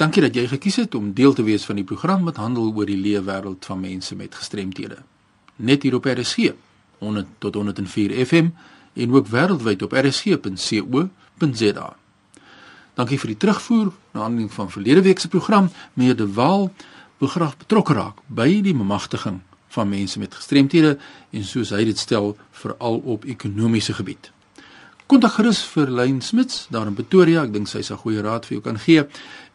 Dankie dat jy gekies het om deel te wees van die program wat handel oor die lewe wêreld van mense met gestremthede. Net hier op RSG 100 tot 104 FM en ook wêreldwyd op rsg.co.za. Dankie vir die terugvoer na aanleiding van verlede week se program. Meneer De Waal wil graag betrokke raak by die bemagtiging van mense met gestremthede en soos hy dit stel veral op ekonomiese gebied. Kontak gerus vir Lyn Smits daar in Pretoria. Ek dink sy sal goeie raad vir jou kan gee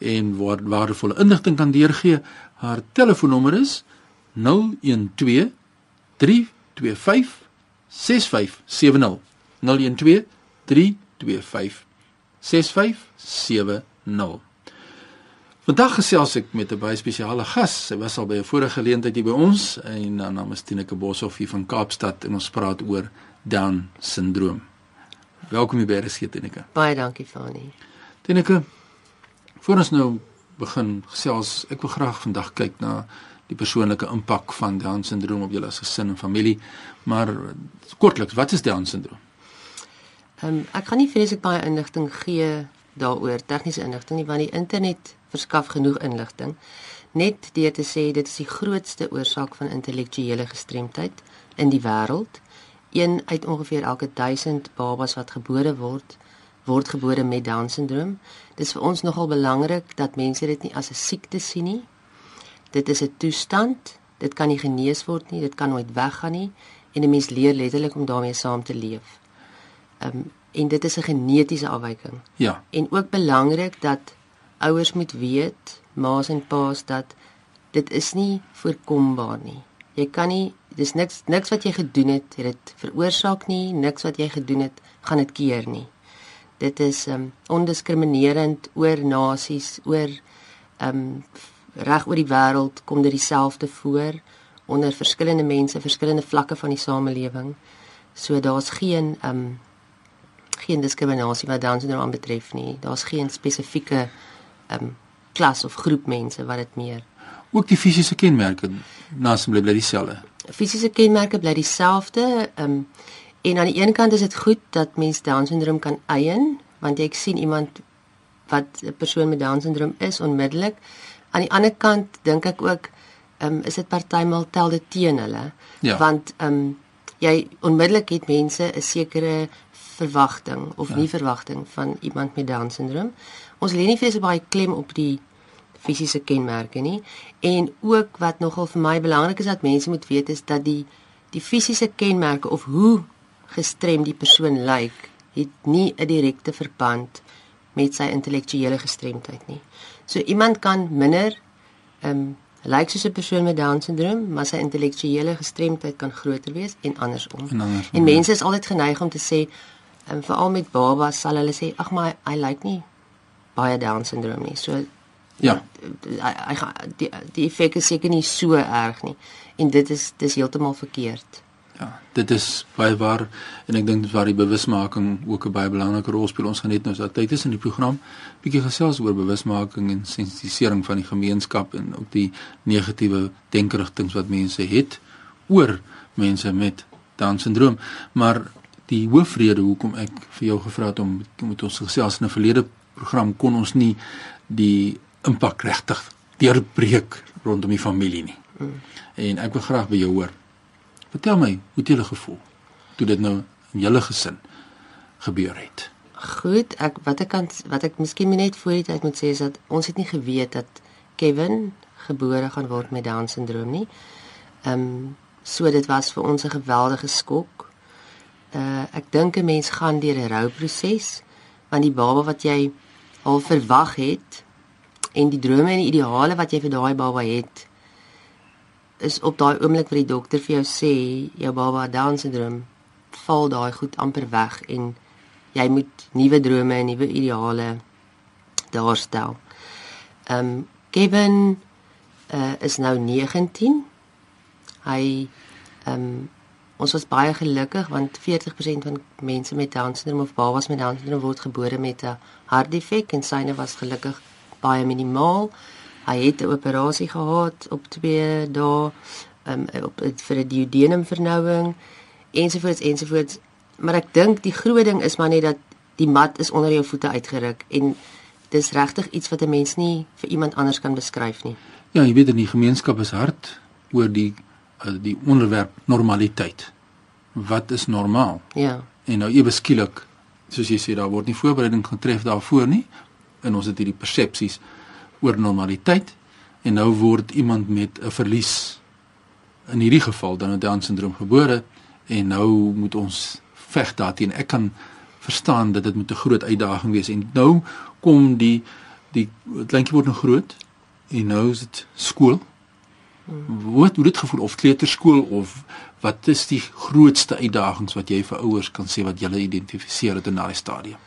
en waar waardevolle inligting kan deurgee. Haar telefoonnommer is 012 325 6570. 012 325 6570. Vandag gesels ek met 'n baie spesiale gas. Sy was al by 'n vorige geleentheid hier by ons en haar naam is Tineke Boshoff hier van Kaapstad en ons praat oor Down syndroom. Welkom hier by RSG Teneke. Baie dankie Fani. Teneke, voor ons nou begin gesels, ek wil graag vandag kyk na die persoonlike impak van Down syndroom op julle as gesin en familie. Maar kortliks, wat is Down syndroom? Ehm um, ek kan nie vreeslik baie inligting gee daaroor tegniese inligting nie want die internet verskaf genoeg inligting. Net deur te sê dit is die grootste oorsaak van intellektuele gestremdheid in die wêreld een uit ongeveer elke 1000 babas wat gebore word, word gebore met down syndroom. Dit is vir ons nogal belangrik dat mense dit nie as 'n siekte sien nie. Dit is 'n toestand. Dit kan nie genees word nie, dit kan nooit weggaan nie en 'n mens leer letterlik om daarmee saam te leef. Ehm um, en dit is 'n genetiese afwyking. Ja. En ook belangrik dat ouers moet weet, ma's en pa's dat dit is nie voorkombaar nie. Jy kan nie dis niks niks wat jy gedoen het, het dit veroorsaak nie, niks wat jy gedoen het, gaan dit keer nie. Dit is um ondiskriminerend oor nasies, oor um reg oor die wêreld kom dit dieselfde voor onder verskillende mense, verskillende vlakke van die samelewing. So daar's geen um geen diskriminasie wat Down syndroom aanbetref nie. Daar's geen spesifieke um klas of groep mense wat dit meer ook die fisiese kenmerke nasim bly dieselfde. Fisiese kenmerke bly dieselfde. Ehm um, en aan die een kant is dit goed dat mens down syndroom kan eien, want jy sien iemand wat 'n persoon met down syndroom is onmiddellik. Aan die ander kant dink ek ook ehm um, is dit partymal tel dit teen hulle. Ja. Want ehm um, jy onmiddellik het mense 'n sekere verwagting of ja. nie verwagting van iemand met down syndroom. Ons lê nie vir so baie klem op die fisiese kenmerke nie en ook wat nogal vir my belangrik is dat mense moet weet is dat die die fisiese kenmerke of hoe gestrem die persoon lyk het nie 'n direkte verband met sy intellektuele gestremdheid nie. So iemand kan minder ehm um, lyk soos 'n persoon met down syndroom, maar sy intellektuele gestremdheid kan groter wees en andersom. En, andersom, en mense is altyd geneig om te sê en um, veral met babas sal hulle sê ag maar hy lyk nie baie down syndroom nie. So Ja. Hy die die effek is seker nie so erg nie. En dit is dis heeltemal verkeerd. Ja, dit is baie waar en ek dink dit waar die bewusmaking ook 'n baie belangrike rol speel. Ons gaan net nou so tyd is in die program bietjie gesels oor bewusmaking en sensitisering van die gemeenskap en ook die negatiewe denkerigtinge wat mense het oor mense met down syndroom. Maar die hoofrede hoekom ek vir jou gevra het om met ons gesels in 'n verlede program kon ons nie die impak regtig deurbreek rondom die familie nie. Mm. En ek wil graag by jou hoor. Vertel my, hoe het jy gevoel toe dit nou in julle gesin gebeur het? Goed, ek wat ek kan wat ek miskien net voor die tyd moet sê is dat ons het nie geweet dat Kevin gebore gaan word met down syndroom nie. Ehm um, so dit was vir ons 'n geweldige skok. Uh ek dink 'n mens gaan deur 'n rouproses want die baba wat jy al verwag het en die drome en die ideale wat jy vir daai baba het is op daai oomblik wat die dokter vir jou sê jou baba het down syndroom val daai goed amper weg en jy moet nuwe drome en nuwe ideale daarstel. Ehm um, Kevin uh, is nou 19. Hy ehm um, ons was baie gelukkig want 40% van mense met down syndroom of babas met down syndroom word gebore met 'n hartdefek en syne was gelukkig baie minimaal. Hy het 'n operasie gehad op 2 dae um, op vir 'n duodenum vernouing ensovoorts ensovoorts. Maar ek dink die groot ding is maar net dat die mat is onder jou voete uitgeruk en dis regtig iets wat 'n mens nie vir iemand anders kan beskryf nie. Ja, jy weet in die gemeenskap is hard oor die uh, die onderwerp normaliteit. Wat is normaal? Ja. En nou ewe skielik, soos jy sê, daar word nie voorbereiding getref daarvoor nie. En ons het hierdie persepsies oor normaliteit en nou word iemand met 'n verlies in hierdie geval dan 'n Down syndroom gebore en nou moet ons veg daarteen. Ek kan verstaan dat dit moet 'n groot uitdaging wees en nou kom die die kleintjie word nou groot en nou is dit skool. Hoe hoe dit gevoel of kleuterskool of wat is die grootste uitdagings wat jy vir ouers kan sê wat julle identifiseer het in daai stadium?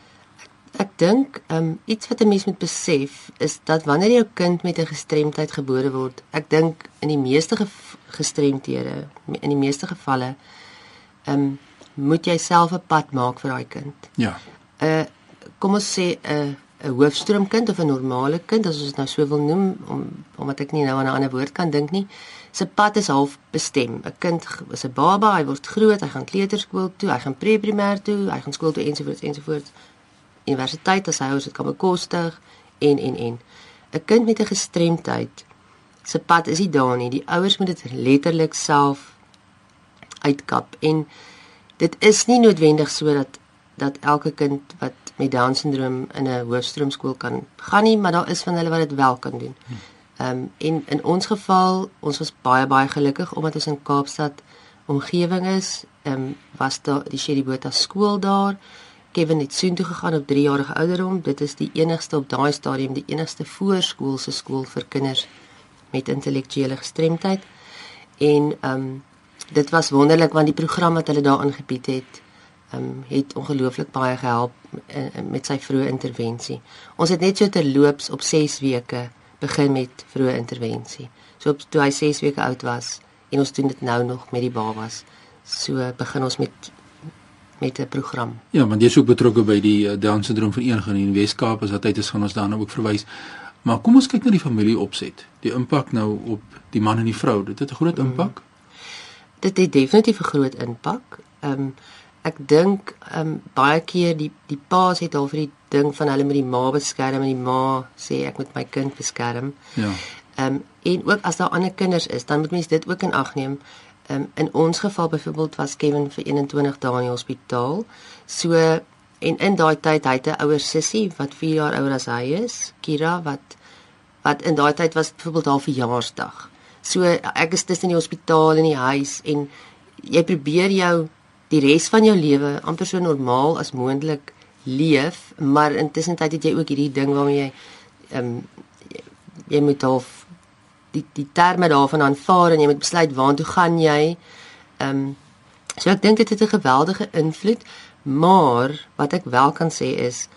Ek dink um iets wat 'n mens moet besef is dat wanneer jou kind met 'n gestremdheid gebore word, ek dink in die meeste gestremdhede, in die meeste gevalle, um moet jy self 'n pad maak vir daai kind. Ja. 'n uh, Kom ons sê 'n uh, 'n hoofstroomkind of 'n normale kind as ons dit nou so wil noem om omdat ek nie nou aan 'n ander woord kan dink nie. Se pad is half bestem. 'n Kind is 'n baba, hy word groot, hy gaan kleuterskool toe, hy gaan pre-primêr toe, hy gaan skool toe ensovoorts ensovoorts. Universiteit as hy ouers dit kan bekostig en en en. 'n Kind met 'n gestremdheid se pad is nie daar nie. Die ouers moet dit letterlik self uitkap en dit is nie noodwendig sodat dat elke kind wat met down syndroom in 'n hoofstroomskool kan gaan nie, maar daar is van hulle wat dit wel kan doen. Ehm um, en in ons geval, ons was baie baie gelukkig omdat ons in Kaapstad omgewing is. Ehm um, was daar die Sherry Botha skool daar. Kevin het soontoe gegaan op 3 jarige ouderdom. Dit is die enigste op daai stadium, die enigste voorskoolse skool vir kinders met intellektuele gestremdheid. En ehm um, dit was wonderlik want die program wat hulle daar aangebied het, um, het ongelooflik baie gehelp uh, met sy vroeë intervensie. Ons het net so terloops op 6 weke begin met vroeë intervensie. So op toe hy 6 weke oud was en ons doen dit nou nog met die babas. So begin ons met met 'n program. Ja, want jy's ook betrokke by die uh, Down syndroom vereniging in Wes-Kaap, as wat tyd is gaan ons daarna ook verwys. Maar kom ons kyk na die familie opset. Die impak nou op die man en die vrou. Dit het 'n groot impak. Mm. Dit het definitief 'n groot impak. Ehm um, ek dink ehm um, baie keer die die paas het al vir die ding van hulle met die ma beskerm en die ma sê ek moet my kind beskerm. Ja. Ehm um, en ook as daar ander kinders is, dan moet mens dit ook in ag neem. Um, in ons geval byvoorbeeld was Kevin vir 21 dae in die hospitaal. So en in daai tyd hy het 'n ouer sussie wat 4 jaar ouer as hy is, Kira wat wat in daai tyd was byvoorbeeld haar verjaarsdag. So ek is tussen die hospitaal en die huis en jy probeer jou die res van jou lewe amper so normaal as moontlik leef, maar intussen tyd het jy ook hierdie ding waarmee jy ehm um, jy moet half die die terme daarvan aanvaar en jy moet besluit waartoe gaan jy. Ehm um, so ek dink dit het 'n geweldige invloed, maar wat ek wel kan sê is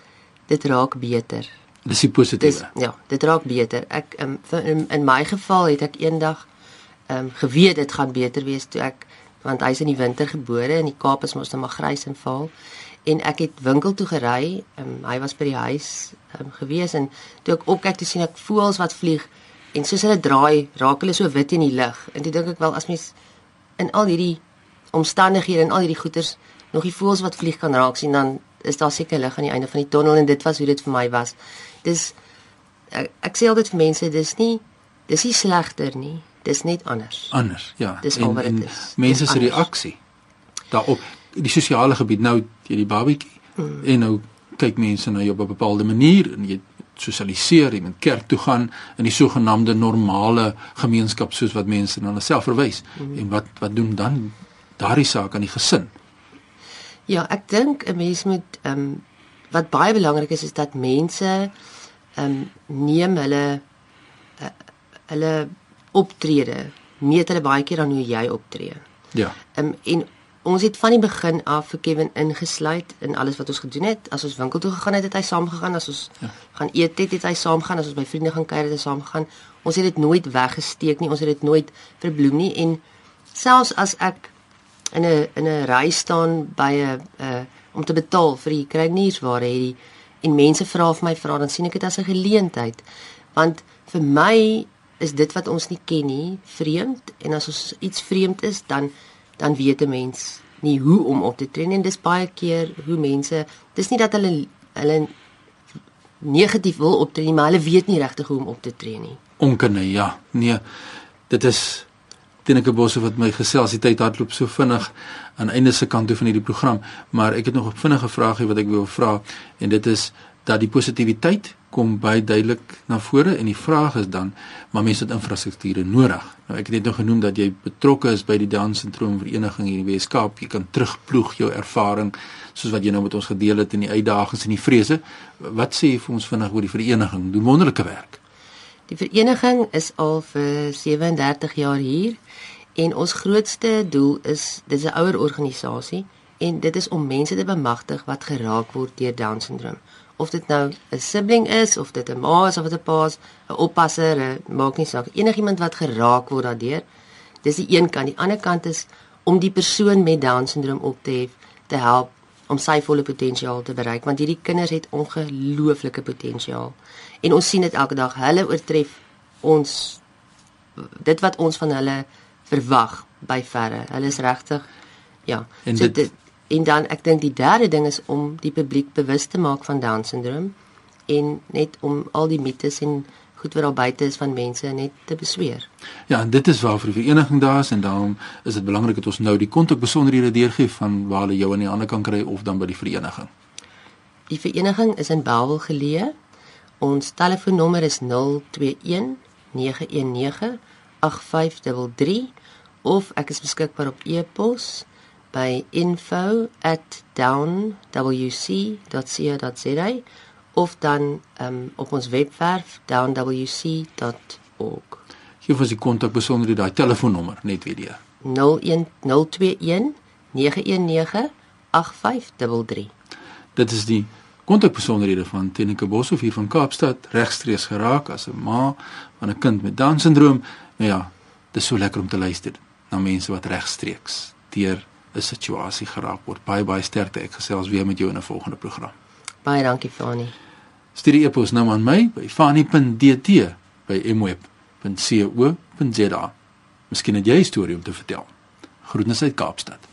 dit raak beter. Dis positief. Ja, dit raak beter. Ek um, in, in my geval het ek eendag ehm um, geweet dit gaan beter wees toe ek want hy's in die winter gebore en die Kaap is mos nou maar grys en vaal en ek het winkel toe gery um, hy was by die huis um, gewees en toe ek opkyk te sien ek voels wat vlieg en soos hulle draai raak hulle so wit in die lug en toe dink ek wel as mens in al hierdie omstandighede en al hierdie goeters nog die voels wat vlieg kan raak sien dan is daar seker lig aan die einde van die tonnel en dit was hoe dit vir my was dis ek, ek sê altyd vir mense dis nie dis nie slegter nie dis net anders. Anders, ja. Dis en, al wat dit is. Mense se reaksie daarop die sosiale gebied nou jy die babatjie mm. en nou kyk mense na jou op 'n bepaalde manier en jy sosialiseer, jy moet kerk toe gaan in die sogenaamde normale gemeenskap soos wat mense na hulle self verwys. Mm. En wat wat doen dan daardie saak aan die gesin? Ja, ek dink 'n mens moet ehm um, wat baie belangrik is is dat mense ehm um, neem hulle uh, hulle optrede meet hulle baie keer aan hoe jy optree. Ja. Ehm um, en ons het van die begin af vir Kevin ingesluit in alles wat ons gedoen het. As ons winkel toe gegaan het, het hy saam gegaan. As ons ja. gaan eet het, het hy saam gegaan. As ons by vriende gaan kuier, het hy saam gegaan. Ons het dit nooit weggesteek nie. Ons het dit nooit verbloem nie en selfs as ek in 'n in 'n ry staan by 'n uh om te betaal vir die kruideniersware het die en mense vra vir my vra dan sien ek dit as 'n geleentheid want vir my is dit wat ons nie ken nie vreemd en as ons iets vreemd is dan dan weet 'n mens nie hoe om op te tree en dis baie keer hoe mense dis nie dat hulle hulle negatief wil optree nie, maar hulle weet nie regtig hoe om op te tree nie. Onkunde, ja. Nee. Dit is Tineke Bosse wat my gesels die tyd hardloop so vinnig aan einde se kant toe van hierdie program, maar ek het nog 'n vinnige vraagie wat ek wil vra en dit is dat die positiwiteit kom baie duidelik na vore en die vraag is dan maar mense het infrastrukture nodig. Nou ek het net nog genoem dat jy betrokke is by die Down Syndroom Vereniging hier in die Weskaap. Jy kan terugploeg jou ervaring soos wat jy nou met ons gedeel het in die uitdagings en die vrese. Wat sê jy vir ons vinnig oor die vereniging? Doen wonderlike werk. Die vereniging is al vir 37 jaar hier en ons grootste doel is dis 'n ouer organisasie en dit is om mense te bemagtig wat geraak word deur Down syndroom of dit nou 'n sibling is of dit 'n ma is of dit 'n pa is, 'n oppasser, maak nie saak. Enigiemand wat geraak word daardeur. Dis die een kant. Die ander kant is om die persoon met down syndroom op te hef, te help om sy volle potensiaal te bereik want hierdie kinders het ongelooflike potensiaal. En ons sien dit elke dag. Hulle oortref ons dit wat ons van hulle verwag by verre. Hulle is regtig ja. En so dit, dit En dan ek dink die derde ding is om die publiek bewus te maak van down syndroom en net om al die mites en goed wat daar buite is van mense net te besweer. Ja, en dit is waar vir die vereniging daar is en daarom is dit belangrik dat ons nou die kontak besonderhede deurgee van waar hulle jou aan die hande kan kry of dan by die vereniging. Die vereniging is in Bellville geleë. Ons telefoonnommer is 021 919 8533 of ek is beskikbaar op e-pos by info@downwc.co.za of dan um, op ons webwerf downwc.org. Hier was die kontak besonderhede daai telefoonnommer net weer. 01021 919 8533. Dit is die kontak besonderhede van Tenika Boshoff hier van Kaapstad regstreeks geraak as 'n ma van 'n kind met down syndroom. Nou ja, dit is so lekker om te luister na mense wat regstreeks deur 'n situasie geraak word. Baie baie sterkte. Ek gesels weer met jou in 'n volgende program. Baie dankie Fani. Stuur die e-pos nou aan my by fani.dt by mweb.co.za. Miskien het jy 'n storie om te vertel. Groetnisse uit Kaapstad.